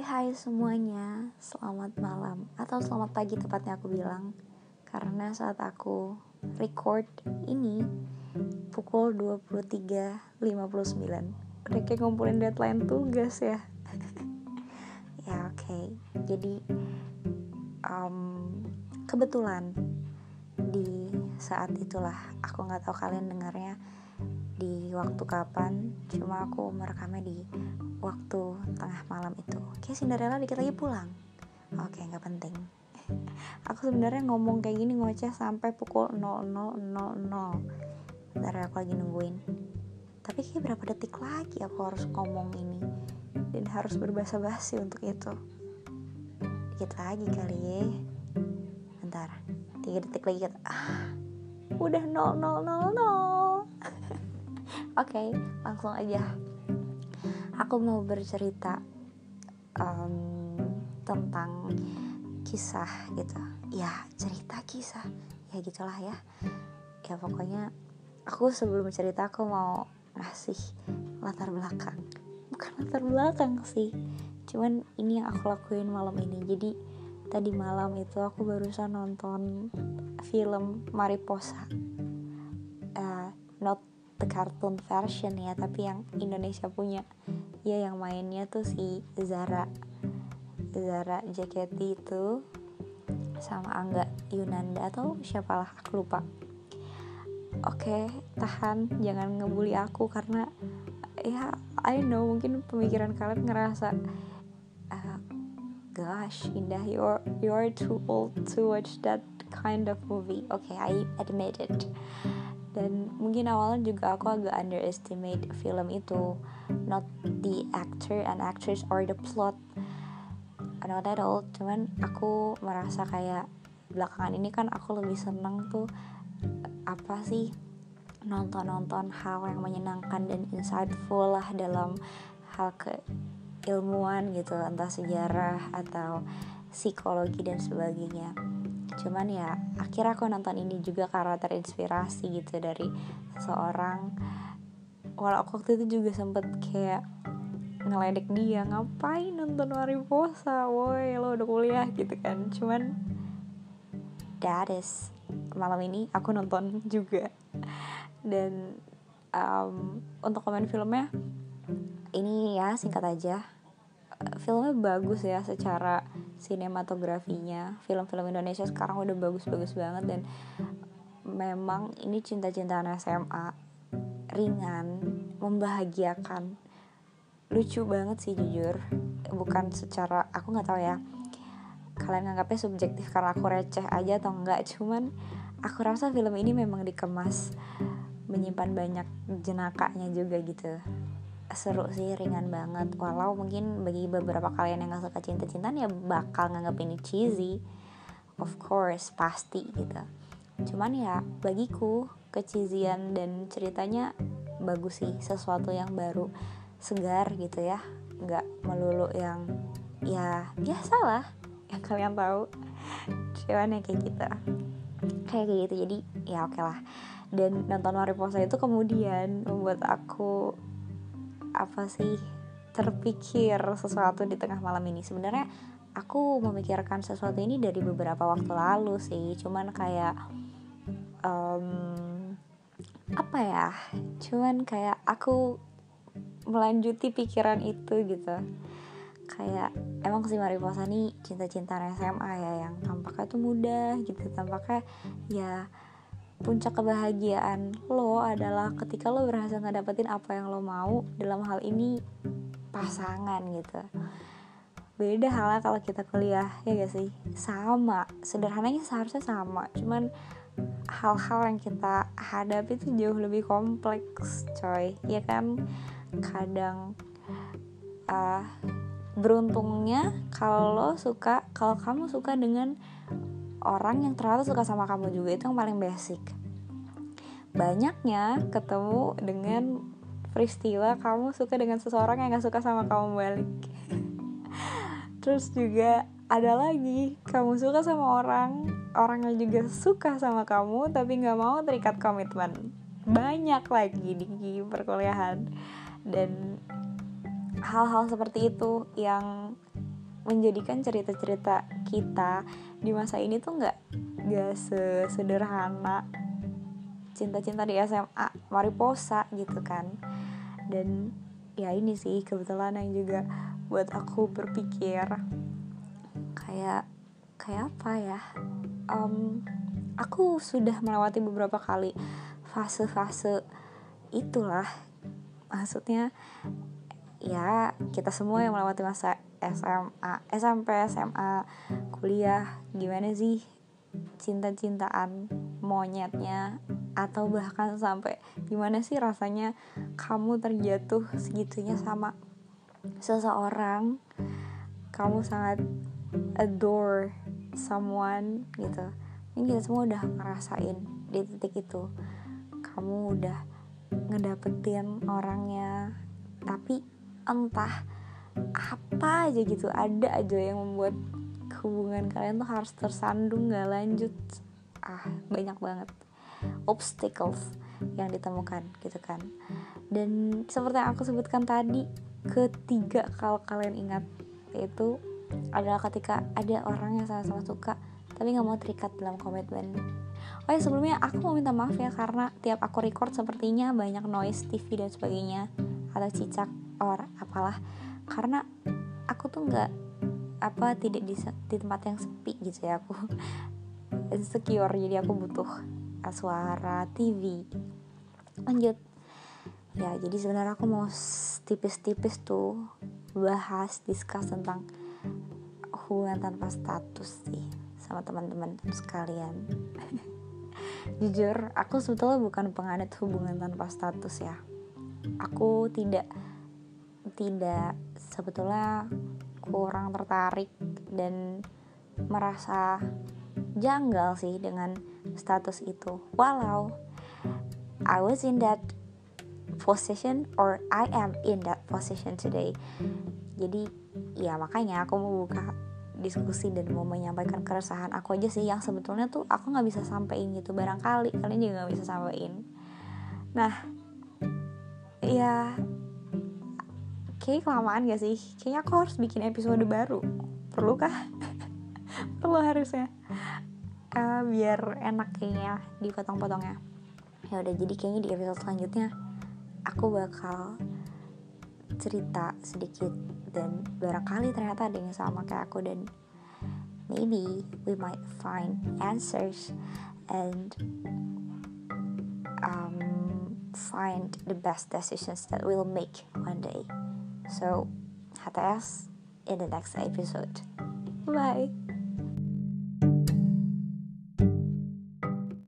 Hai hai semuanya, selamat malam. Atau selamat pagi tepatnya aku bilang. Karena saat aku record ini pukul 23.59 Udah kayak ngumpulin deadline tugas ya. Ya oke, okay. jadi um, kebetulan di saat itulah aku nggak tahu kalian dengarnya di waktu kapan? Cuma aku merekamnya di waktu tengah malam itu. Kayak Cinderella dikit lagi pulang. Oke nggak penting. Aku sebenarnya ngomong kayak gini ngoceh sampai pukul 00.00 Bentar aku lagi nungguin. Tapi kayak berapa detik lagi aku harus ngomong ini. Dan harus berbahasa basi untuk itu. Dikit lagi kali ya. Bentar. Tiga detik lagi. Ah udah 0000 Oke, okay, langsung aja. Aku mau bercerita um, tentang kisah gitu. Ya, cerita kisah. Ya gitulah ya. Ya pokoknya aku sebelum cerita aku mau ngasih latar belakang. Bukan latar belakang sih. Cuman ini yang aku lakuin malam ini. Jadi tadi malam itu aku barusan nonton film Mariposa. The cartoon version ya tapi yang Indonesia punya. Ya yang mainnya tuh si Zara. Zara JKT itu sama Angga Yunanda atau siapalah aku lupa. Oke tahan jangan ngebully aku karena ya I know mungkin pemikiran kalian ngerasa uh, gosh Indah you're you're too old to watch that kind of movie. Okay I admit it dan mungkin awalnya juga aku agak underestimate film itu. Not the actor and actress or the plot. Not at all. Cuman aku merasa kayak belakangan ini kan aku lebih seneng tuh apa sih nonton-nonton hal yang menyenangkan dan insightful lah dalam hal ke ilmuwan gitu. Entah sejarah atau psikologi dan sebagainya cuman ya akhirnya aku nonton ini juga karena terinspirasi gitu dari seorang walau aku waktu itu juga sempet kayak ngeledek dia ngapain nonton Mariposa woi? Lo udah kuliah gitu kan. Cuman that is malam ini aku nonton juga. Dan um, untuk komen filmnya ini ya singkat aja. Filmnya bagus ya secara sinematografinya film-film Indonesia sekarang udah bagus-bagus banget dan memang ini cinta-cintaan SMA ringan membahagiakan. Lucu banget sih jujur. Bukan secara aku nggak tahu ya. Kalian nganggapnya subjektif karena aku receh aja atau enggak cuman aku rasa film ini memang dikemas menyimpan banyak jenakanya juga gitu seru sih ringan banget. Walau mungkin bagi beberapa kalian yang gak suka cinta-cintaan ya bakal nganggap ini cheesy. Of course pasti gitu. Cuman ya bagiku kecizian dan ceritanya bagus sih sesuatu yang baru segar gitu ya. Nggak melulu yang ya biasa lah yang kalian tahu. Cuman ya kayak gitu. Kayak gitu jadi ya oke okay lah. Dan nonton Mariposa itu kemudian membuat aku apa sih terpikir sesuatu di tengah malam ini. Sebenarnya aku memikirkan sesuatu ini dari beberapa waktu lalu sih. Cuman kayak um, apa ya cuman kayak aku melanjuti pikiran itu gitu. Kayak emang si Mariposa nih cinta-cintaan SMA ya yang tampaknya tuh mudah gitu tampaknya ya puncak kebahagiaan lo adalah ketika lo berhasil ngedapetin apa yang lo mau dalam hal ini pasangan gitu. Beda halnya kalau kita kuliah ya gak sih? Sama. Sederhananya seharusnya sama. Cuman hal-hal yang kita hadapi itu jauh lebih kompleks coy. Ya kan? Kadang uh, beruntungnya kalau lo suka kalau kamu suka dengan orang yang ternyata suka sama kamu juga itu yang paling basic. Banyaknya ketemu dengan peristiwa kamu suka dengan seseorang yang gak suka sama kamu balik. Terus juga ada lagi kamu suka sama orang orang yang juga suka sama kamu tapi nggak mau terikat komitmen. Banyak lagi di perkuliahan. Dan hal-hal seperti itu yang menjadikan cerita-cerita kita di masa ini tuh nggak nggak sederhana cinta-cinta di SMA mariposa gitu kan. Dan ya ini sih kebetulan yang juga buat aku berpikir kayak kayak apa ya? Um, aku sudah melewati beberapa kali fase-fase itulah. Maksudnya ya kita semua yang melewati masa SMA SMP SMA kuliah gimana sih cinta-cintaan monyetnya? Atau bahkan sampai gimana sih rasanya kamu terjatuh segitunya sama seseorang? Kamu sangat adore someone gitu. Ini kita semua udah ngerasain di titik itu. Kamu udah ngedapetin orangnya tapi entah apa aja gitu ada aja yang membuat hubungan kalian tuh harus tersandung gak lanjut. Ah banyak banget obstacles yang ditemukan gitu kan. Dan seperti yang aku sebutkan tadi ketiga kalau kalian ingat yaitu adalah ketika ada orang yang sama-sama suka tapi nggak mau terikat dalam komitmen. Oh ya sebelumnya aku mau minta maaf ya karena tiap aku record sepertinya banyak noise TV dan sebagainya atau cicak or apalah. Karena aku tuh nggak apa tidak di, di tempat yang sepi gitu ya aku insecure. Jadi aku butuh suara TV lanjut. Ya jadi sebenarnya aku mau tipis-tipis tuh bahas discuss tentang hubungan tanpa status sih sama teman-teman sekalian. Jujur aku sebetulnya bukan penganut hubungan tanpa status ya. Aku tidak tidak sebetulnya kurang tertarik dan merasa janggal sih dengan status itu. Walau I was in that position or I am in that position today. Jadi ya makanya aku mau buka diskusi dan mau menyampaikan keresahan aku aja sih yang sebetulnya tuh aku nggak bisa sampein gitu. Barangkali kalian juga nggak bisa sampein. Nah ya kayak kelamaan gak sih? Kayaknya aku harus bikin episode baru. Perlu kah perlu harusnya. Uh, biar enak kayaknya dipotong-potongnya. Ya udah jadi kayaknya di episode selanjutnya aku bakal cerita sedikit dan barangkali ternyata ada yang sama kayak aku dan maybe we might find answers and um, find the best decisions that we'll make one day. So, HTS in the next episode. Bye.